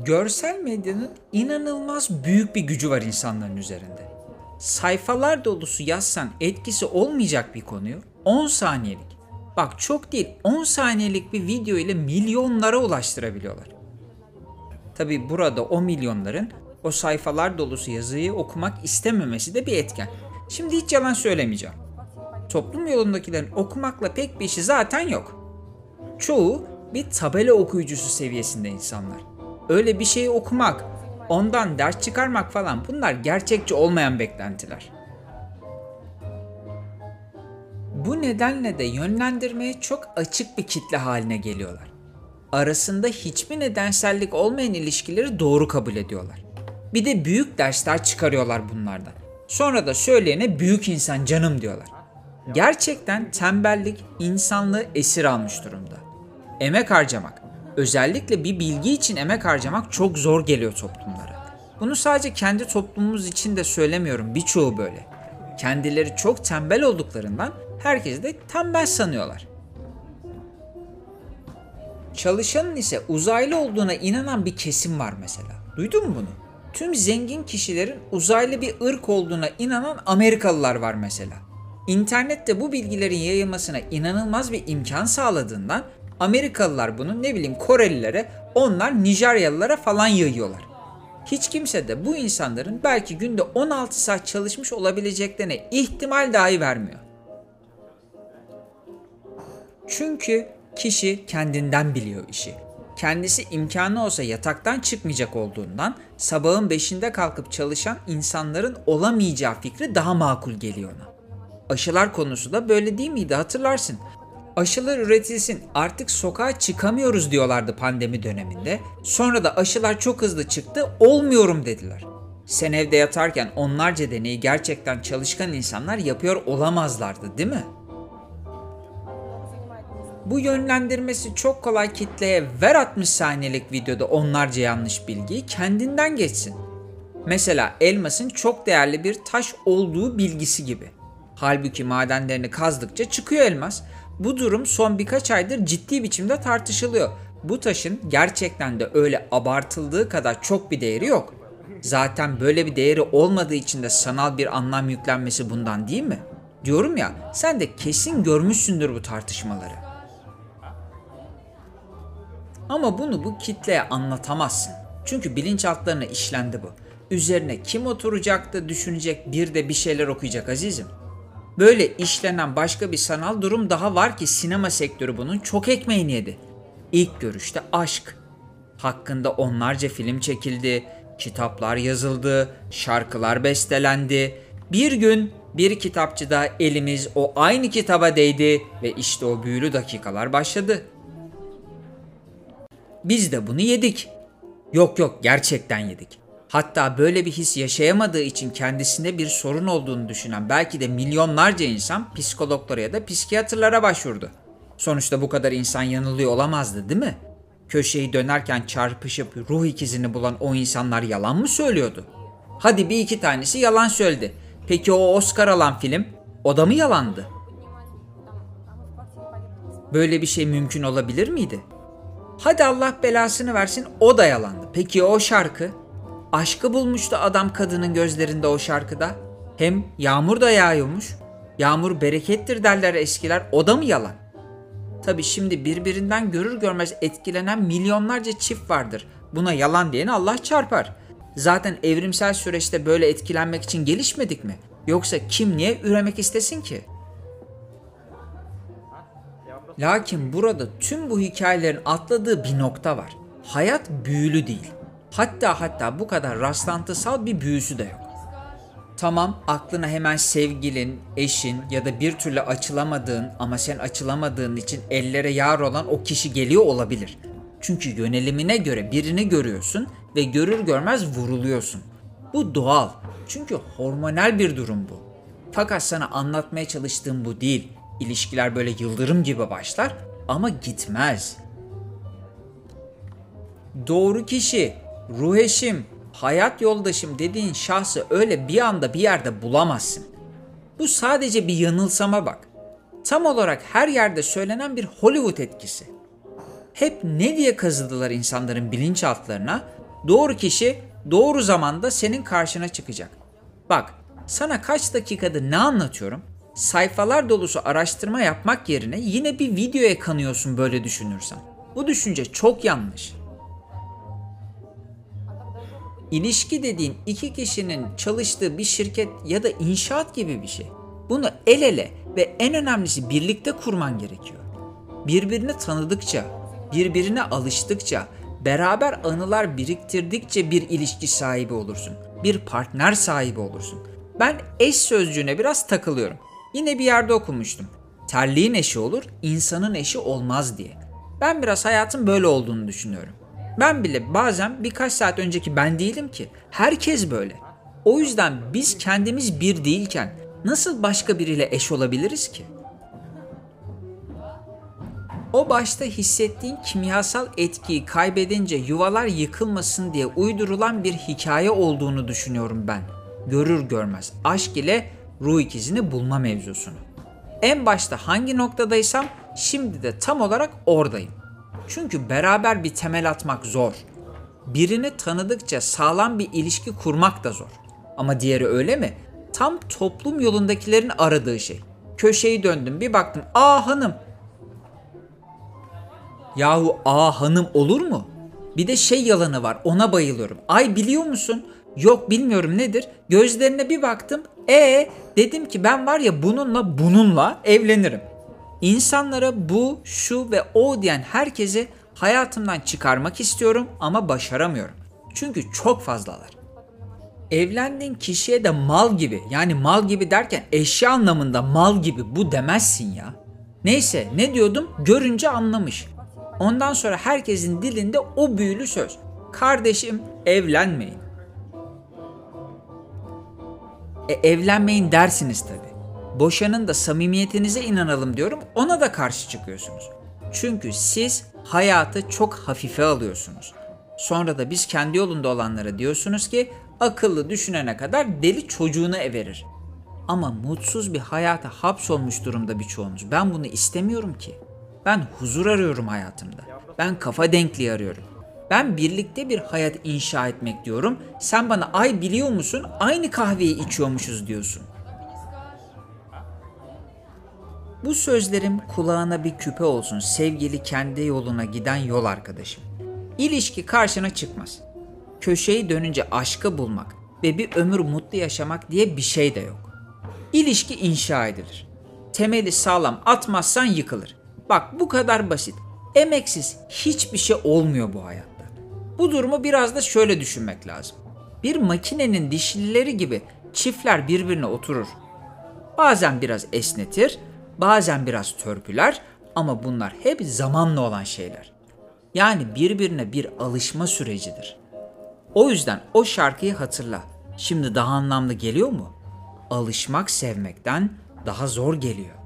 Görsel medyanın inanılmaz büyük bir gücü var insanların üzerinde. Sayfalar dolusu yazsan etkisi olmayacak bir konuyu 10 saniyelik, bak çok değil 10 saniyelik bir video ile milyonlara ulaştırabiliyorlar. Tabi burada o milyonların o sayfalar dolusu yazıyı okumak istememesi de bir etken. Şimdi hiç yalan söylemeyeceğim. Toplum yolundakilerin okumakla pek bir işi zaten yok. Çoğu bir tabela okuyucusu seviyesinde insanlar. Öyle bir şeyi okumak, ondan ders çıkarmak falan bunlar gerçekçi olmayan beklentiler. Bu nedenle de yönlendirmeye çok açık bir kitle haline geliyorlar. Arasında hiçbir nedensellik olmayan ilişkileri doğru kabul ediyorlar. Bir de büyük dersler çıkarıyorlar bunlardan. Sonra da söyleyene büyük insan canım diyorlar. Gerçekten tembellik insanlığı esir almış durumda. Emek harcamak, özellikle bir bilgi için emek harcamak çok zor geliyor toplumlara. Bunu sadece kendi toplumumuz için de söylemiyorum, birçoğu böyle. Kendileri çok tembel olduklarından herkes de tembel sanıyorlar. Çalışanın ise uzaylı olduğuna inanan bir kesim var mesela. Duydun mu bunu? Tüm zengin kişilerin uzaylı bir ırk olduğuna inanan Amerikalılar var mesela. İnternette bu bilgilerin yayılmasına inanılmaz bir imkan sağladığından Amerikalılar bunu ne bileyim Korelilere, onlar Nijeryalılara falan yayıyorlar. Hiç kimse de bu insanların belki günde 16 saat çalışmış olabileceklerine ihtimal dahi vermiyor. Çünkü kişi kendinden biliyor işi. Kendisi imkanı olsa yataktan çıkmayacak olduğundan sabahın 5'inde kalkıp çalışan insanların olamayacağı fikri daha makul geliyor ona. Aşılar konusu da böyle değil miydi hatırlarsın. Aşılar üretilsin artık sokağa çıkamıyoruz diyorlardı pandemi döneminde. Sonra da aşılar çok hızlı çıktı olmuyorum dediler. Sen evde yatarken onlarca deneyi gerçekten çalışkan insanlar yapıyor olamazlardı değil mi? Bu yönlendirmesi çok kolay kitleye ver 60 saniyelik videoda onlarca yanlış bilgiyi kendinden geçsin. Mesela elmasın çok değerli bir taş olduğu bilgisi gibi. Halbuki madenlerini kazdıkça çıkıyor elmas. Bu durum son birkaç aydır ciddi biçimde tartışılıyor. Bu taşın gerçekten de öyle abartıldığı kadar çok bir değeri yok. Zaten böyle bir değeri olmadığı için de sanal bir anlam yüklenmesi bundan değil mi? Diyorum ya sen de kesin görmüşsündür bu tartışmaları. Ama bunu bu kitleye anlatamazsın. Çünkü bilinçaltlarına işlendi bu. Üzerine kim oturacak da düşünecek bir de bir şeyler okuyacak azizim. Böyle işlenen başka bir sanal durum daha var ki sinema sektörü bunun çok ekmeğini yedi. İlk görüşte aşk. Hakkında onlarca film çekildi, kitaplar yazıldı, şarkılar bestelendi. Bir gün bir kitapçıda elimiz o aynı kitaba değdi ve işte o büyülü dakikalar başladı. Biz de bunu yedik. Yok yok gerçekten yedik. Hatta böyle bir his yaşayamadığı için kendisinde bir sorun olduğunu düşünen belki de milyonlarca insan psikologlara ya da psikiyatrlara başvurdu. Sonuçta bu kadar insan yanılıyor olamazdı değil mi? Köşeyi dönerken çarpışıp ruh ikizini bulan o insanlar yalan mı söylüyordu? Hadi bir iki tanesi yalan söyledi. Peki o Oscar alan film o da mı yalandı? Böyle bir şey mümkün olabilir miydi? Hadi Allah belasını versin o da yalandı. Peki o şarkı? Aşkı bulmuştu adam kadının gözlerinde o şarkıda. Hem yağmur da yağıyormuş. Yağmur berekettir derler eskiler. O da mı yalan? Tabi şimdi birbirinden görür görmez etkilenen milyonlarca çift vardır. Buna yalan diyeni Allah çarpar. Zaten evrimsel süreçte böyle etkilenmek için gelişmedik mi? Yoksa kim niye üremek istesin ki? Lakin burada tüm bu hikayelerin atladığı bir nokta var. Hayat büyülü değil. Hatta hatta bu kadar rastlantısal bir büyüsü de yok. Tamam aklına hemen sevgilin, eşin ya da bir türlü açılamadığın ama sen açılamadığın için ellere yar olan o kişi geliyor olabilir. Çünkü yönelimine göre birini görüyorsun ve görür görmez vuruluyorsun. Bu doğal. Çünkü hormonal bir durum bu. Fakat sana anlatmaya çalıştığım bu değil. İlişkiler böyle yıldırım gibi başlar ama gitmez. Doğru kişi, ruh eşim, hayat yoldaşım dediğin şahsı öyle bir anda bir yerde bulamazsın. Bu sadece bir yanılsama bak. Tam olarak her yerde söylenen bir Hollywood etkisi. hep ne diye kazıdılar insanların bilinçaltlarına? Doğru kişi doğru zamanda senin karşına çıkacak. Bak, sana kaç dakikada ne anlatıyorum? Sayfalar dolusu araştırma yapmak yerine yine bir videoya kanıyorsun böyle düşünürsen. Bu düşünce çok yanlış. İlişki dediğin iki kişinin çalıştığı bir şirket ya da inşaat gibi bir şey. Bunu el ele ve en önemlisi birlikte kurman gerekiyor. Birbirini tanıdıkça, birbirine alıştıkça, beraber anılar biriktirdikçe bir ilişki sahibi olursun. Bir partner sahibi olursun. Ben eş sözcüğüne biraz takılıyorum. Yine bir yerde okumuştum. Terliğin eşi olur, insanın eşi olmaz diye. Ben biraz hayatın böyle olduğunu düşünüyorum. Ben bile bazen birkaç saat önceki ben değilim ki. Herkes böyle. O yüzden biz kendimiz bir değilken nasıl başka biriyle eş olabiliriz ki? O başta hissettiğin kimyasal etkiyi kaybedince yuvalar yıkılmasın diye uydurulan bir hikaye olduğunu düşünüyorum ben. Görür görmez aşk ile ruh ikizini bulma mevzusunu. En başta hangi noktadaysam şimdi de tam olarak oradayım. Çünkü beraber bir temel atmak zor. Birini tanıdıkça sağlam bir ilişki kurmak da zor. Ama diğeri öyle mi? Tam toplum yolundakilerin aradığı şey. Köşeyi döndüm bir baktım. Aa hanım. Yahu aa hanım olur mu? Bir de şey yalanı var ona bayılıyorum. Ay biliyor musun? Yok bilmiyorum nedir? Gözlerine bir baktım. E dedim ki ben var ya bununla bununla evlenirim. İnsanlara bu, şu ve o diyen herkesi hayatımdan çıkarmak istiyorum ama başaramıyorum. Çünkü çok fazlalar. Evlendiğin kişiye de mal gibi yani mal gibi derken eşya anlamında mal gibi bu demezsin ya. Neyse ne diyordum görünce anlamış. Ondan sonra herkesin dilinde o büyülü söz. Kardeşim evlenmeyin. E, evlenmeyin dersiniz tabi. Boşanın da samimiyetinize inanalım diyorum ona da karşı çıkıyorsunuz. Çünkü siz hayatı çok hafife alıyorsunuz. Sonra da biz kendi yolunda olanlara diyorsunuz ki akıllı düşünene kadar deli çocuğunu everir. Ama mutsuz bir hayata hapsolmuş durumda birçoğunuz. Ben bunu istemiyorum ki. Ben huzur arıyorum hayatımda. Ben kafa denkliği arıyorum. Ben birlikte bir hayat inşa etmek diyorum. Sen bana ay biliyor musun? Aynı kahveyi içiyormuşuz diyorsun. Bu sözlerim kulağına bir küpe olsun sevgili kendi yoluna giden yol arkadaşım. İlişki karşına çıkmaz. Köşeyi dönünce aşkı bulmak ve bir ömür mutlu yaşamak diye bir şey de yok. İlişki inşa edilir. Temeli sağlam atmazsan yıkılır. Bak bu kadar basit. Emeksiz hiçbir şey olmuyor bu hayatta. Bu durumu biraz da şöyle düşünmek lazım. Bir makinenin dişlileri gibi çiftler birbirine oturur. Bazen biraz esnetir, bazen biraz törpüler ama bunlar hep zamanla olan şeyler. Yani birbirine bir alışma sürecidir. O yüzden o şarkıyı hatırla. Şimdi daha anlamlı geliyor mu? Alışmak sevmekten daha zor geliyor.